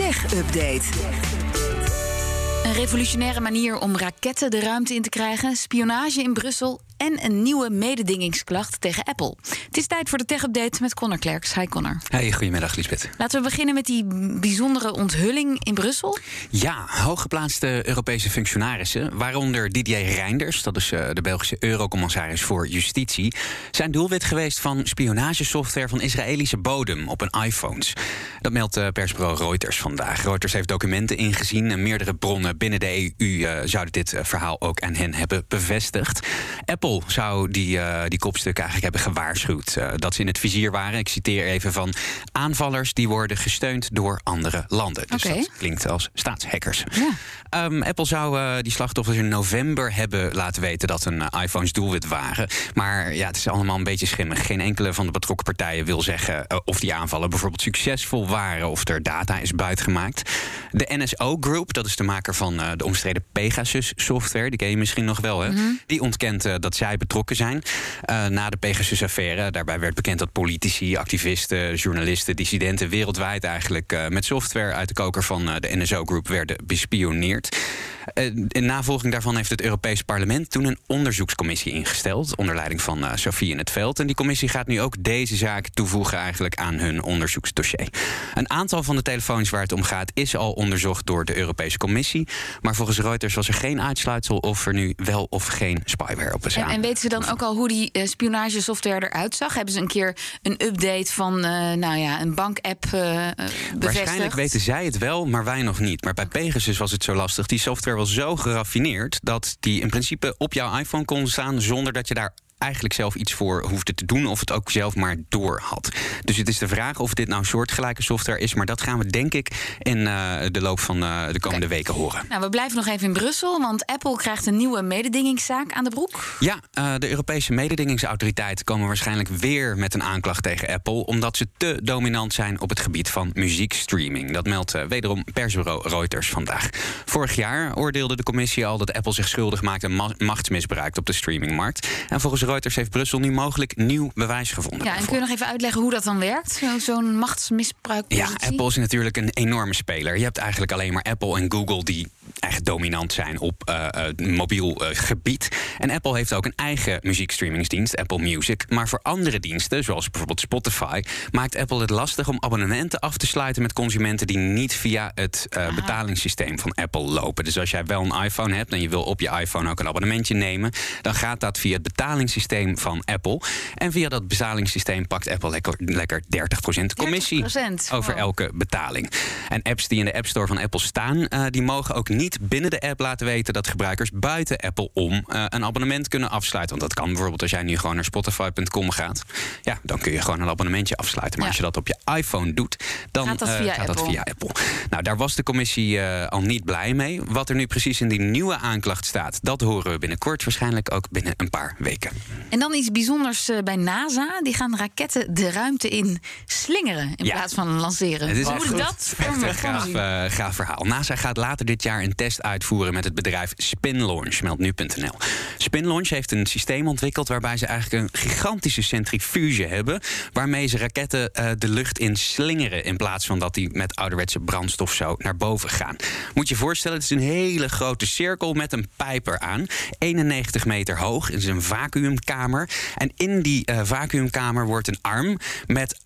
Tech Update. Een revolutionaire manier om raketten de ruimte in te krijgen, spionage in Brussel en een nieuwe mededingingsklacht tegen Apple. Het is tijd voor de tech-update met Connor Klerks. Hi Connor. Hey, goedemiddag Lisbeth. Laten we beginnen met die bijzondere onthulling in Brussel. Ja, hooggeplaatste Europese functionarissen, waaronder Didier Reinders, dat is uh, de Belgische eurocommissaris voor justitie, zijn doelwit geweest van spionagesoftware van Israëlische bodem op hun iPhones. Dat meldt uh, persbureau Reuters vandaag. Reuters heeft documenten ingezien en meerdere bronnen binnen de EU uh, zouden dit verhaal ook aan hen hebben bevestigd. Apple zou die, uh, die kopstukken eigenlijk hebben gewaarschuwd uh, dat ze in het vizier waren. Ik citeer even van aanvallers die worden gesteund door andere landen. Dus okay. dat klinkt als staatshackers. Ja. Um, Apple zou uh, die slachtoffers in november hebben laten weten dat hun iPhones doelwit waren. Maar ja, het is allemaal een beetje schimmig. Geen enkele van de betrokken partijen wil zeggen of die aanvallen bijvoorbeeld succesvol waren of er data is buitgemaakt. De NSO Group, dat is de maker van de omstreden Pegasus software, die ken je misschien nog wel, hè? Mhm. Die ontkent dat zij betrokken zijn. Uh, na de Pegasus-affaire, daarbij werd bekend dat politici, activisten, journalisten, dissidenten wereldwijd eigenlijk uh, met software uit de koker van uh, de NSO Group werden bespioneerd. in navolging daarvan heeft het Europees Parlement toen een onderzoekscommissie ingesteld, onder leiding van Sofie in het Veld. En die commissie gaat nu ook deze zaak toevoegen eigenlijk aan hun onderzoeksdossier. Een aantal van de telefoons waar het om gaat is al onderzocht door de Europese Commissie. Maar volgens Reuters was er geen uitsluitsel of er nu wel of geen spyware op is. En, en, weten ze dan ook al hoe die uh, spionagesoftware eruit zag? Hebben ze een keer een update van uh, nou ja, een bankapp uh? Waarschijnlijk weten zij het wel, maar wij nog niet. Maar bij Pegasus was het zo lastig. Die software was zo geraffineerd dat die in principe op jouw iPhone kon staan zonder dat je daar eigenlijk zelf iets voor hoefde te doen of het ook zelf maar door had. Dus het is de vraag of dit nou soortgelijke software is, maar dat gaan we denk ik in uh, de loop van uh, de komende okay. weken horen. Nou, we blijven nog even in Brussel, want Apple krijgt een nieuwe mededingingszaak aan de broek. Ja, uh, de Europese mededingingsautoriteiten komen waarschijnlijk weer met een aanklacht tegen Apple, omdat ze te dominant zijn op het gebied van muziekstreaming. Dat meldt wederom persbureau Reuters vandaag. Vorig jaar oordeelde de commissie al dat Apple zich schuldig maakt aan ma machtsmisbruik op de streamingmarkt. En volgens Reuters heeft Brussel nu mogelijk nieuw bewijs gevonden. Ja, en kun je nog even uitleggen hoe dat dan werkt? Zo'n machtsmisbruik. Ja, Apple is natuurlijk een enorme speler. Je hebt eigenlijk alleen maar Apple en Google die echt dominant zijn op uh, uh, mobiel uh, gebied. En Apple heeft ook een eigen muziekstreamingsdienst, Apple Music. Maar voor andere diensten, zoals bijvoorbeeld Spotify, maakt Apple het lastig om abonnementen af te sluiten met consumenten die niet via het betalingssysteem van Apple lopen. Dus als jij wel een iPhone hebt en je wil op je iPhone ook een abonnementje nemen, dan gaat dat via het betalingssysteem van Apple. En via dat betalingssysteem pakt Apple lekker, lekker 30% commissie 30%, over wow. elke betaling. En apps die in de App Store van Apple staan, die mogen ook niet binnen de app laten weten dat gebruikers buiten Apple om uh, een abonnement kunnen afsluiten. Want dat kan bijvoorbeeld als jij nu gewoon naar spotify.com gaat. Ja, dan kun je gewoon een abonnementje afsluiten. Maar Ja. als je dat op je iPhone doet, dan Gaat dat eh, via gaat dat Apple. via Apple. Nou, daar was de commissie eh, al niet blij mee. Wat er nu precies in die nieuwe aanklacht staat, dat horen we binnenkort. Waarschijnlijk ook binnen een paar weken. En dan iets bijzonders eh, bij NASA. Die gaan raketten de ruimte in slingeren in Ja. plaats van lanceren. Het is Hoe moet dat Echt een eh, gaaf verhaal. NASA gaat later dit jaar een test uitvoeren met het bedrijf Spin Launch, meldt nu.nl. Spin Launch heeft een systeem ontwikkeld waarbij ze eigenlijk een gigantische centrifuge hebben, waarmee ze raketten eh, de lucht in slingeren in plaats van dat die met ouderwetse brandstof zo naar boven gaan. Moet je voorstellen, het is een hele grote cirkel met een pijp eraan, 91 meter hoog. Het is een vacuümkamer. En in die eh, vacuümkamer wordt een arm met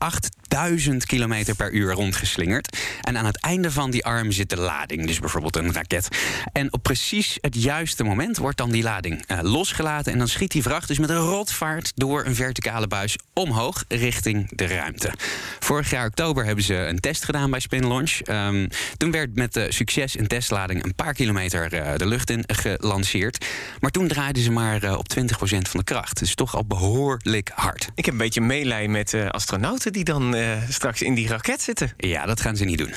8000 km per uur rondgeslingerd. En aan het einde van die arm zit de lading, dus bijvoorbeeld een raket. En op precies het juiste moment wordt dan die lading eh, losgelaten. En dan schiet die vracht dus met een rotvaart door een verticale buis omhoog richting de ruimte. Vorig jaar oktober hebben ze een test gedaan bij Spin Launch. Ehm, toen werd met eh, succes een testlading een paar kilometer eh, de lucht in gelanceerd. Maar toen draaiden ze maar op 20% van de kracht. Dus toch al behoorlijk hard. Ik heb een beetje meelij met astronauten die dan straks in die raket zitten. Ja, dat gaan ze niet doen.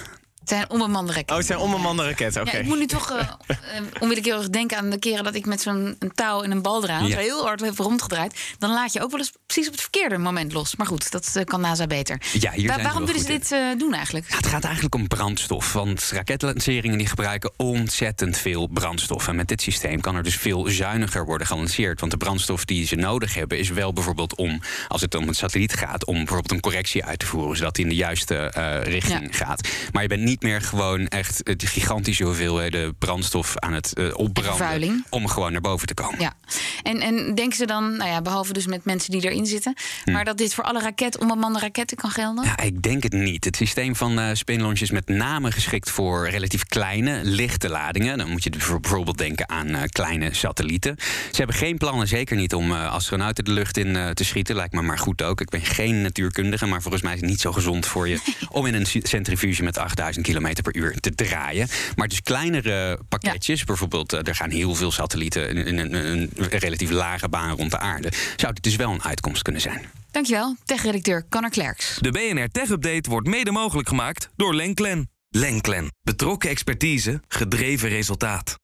Het zijn onbemande raketten. Oh, het zijn onbemande raketten, oké. Ja, ik moet nu toch eh, eh, onwillekeurig denken aan de keren dat ik met zo'n touw en een bal eraan Ja. zo heel hard heb rondgedraaid. Dan laat je ook wel eens precies op het verkeerde moment los. Maar goed, dat eh, kan NASA beter. Ja, hier Wa- zijn ze waarom willen ze dit doen eigenlijk? Ja, het gaat eigenlijk om brandstof. Want raketlanceringen die gebruiken ontzettend veel brandstof. En met dit systeem kan er dus veel zuiniger worden gelanceerd. Want de brandstof die ze nodig hebben is wel bijvoorbeeld om, als het om een satelliet gaat, om bijvoorbeeld een correctie uit te voeren, zodat die in de juiste richting gaat. Maar je bent niet niet meer gewoon echt het gigantische hoeveelheden brandstof aan het uh, opbranden. Om gewoon naar boven te komen. Ja. En, en denken ze dan, nou ja, behalve dus met mensen die erin zitten, Hm. maar dat dit voor alle raket, onbemande raketten kan gelden? Ja, ik denk het niet. Het systeem van uh, spinlaunch is met name geschikt voor relatief kleine, lichte ladingen. Dan moet je bijvoorbeeld denken aan uh, kleine satellieten. Ze hebben geen plannen, zeker niet, om uh, astronauten de lucht in uh, te schieten. Lijkt me maar goed ook. Ik ben geen natuurkundige, maar volgens mij is het niet zo gezond voor je om in een centrifuge met 8000 km per uur te draaien. Maar dus kleinere pakketjes, ja. bijvoorbeeld, er gaan heel veel satellieten in, een, relatief lage baan rond de aarde. Zou dit dus wel een uitkomst kunnen zijn? Dankjewel, tech-redacteur Connor Klerks. De BNR Tech Update wordt mede mogelijk gemaakt door Lenklen. Lenklen. Betrokken expertise, gedreven resultaat.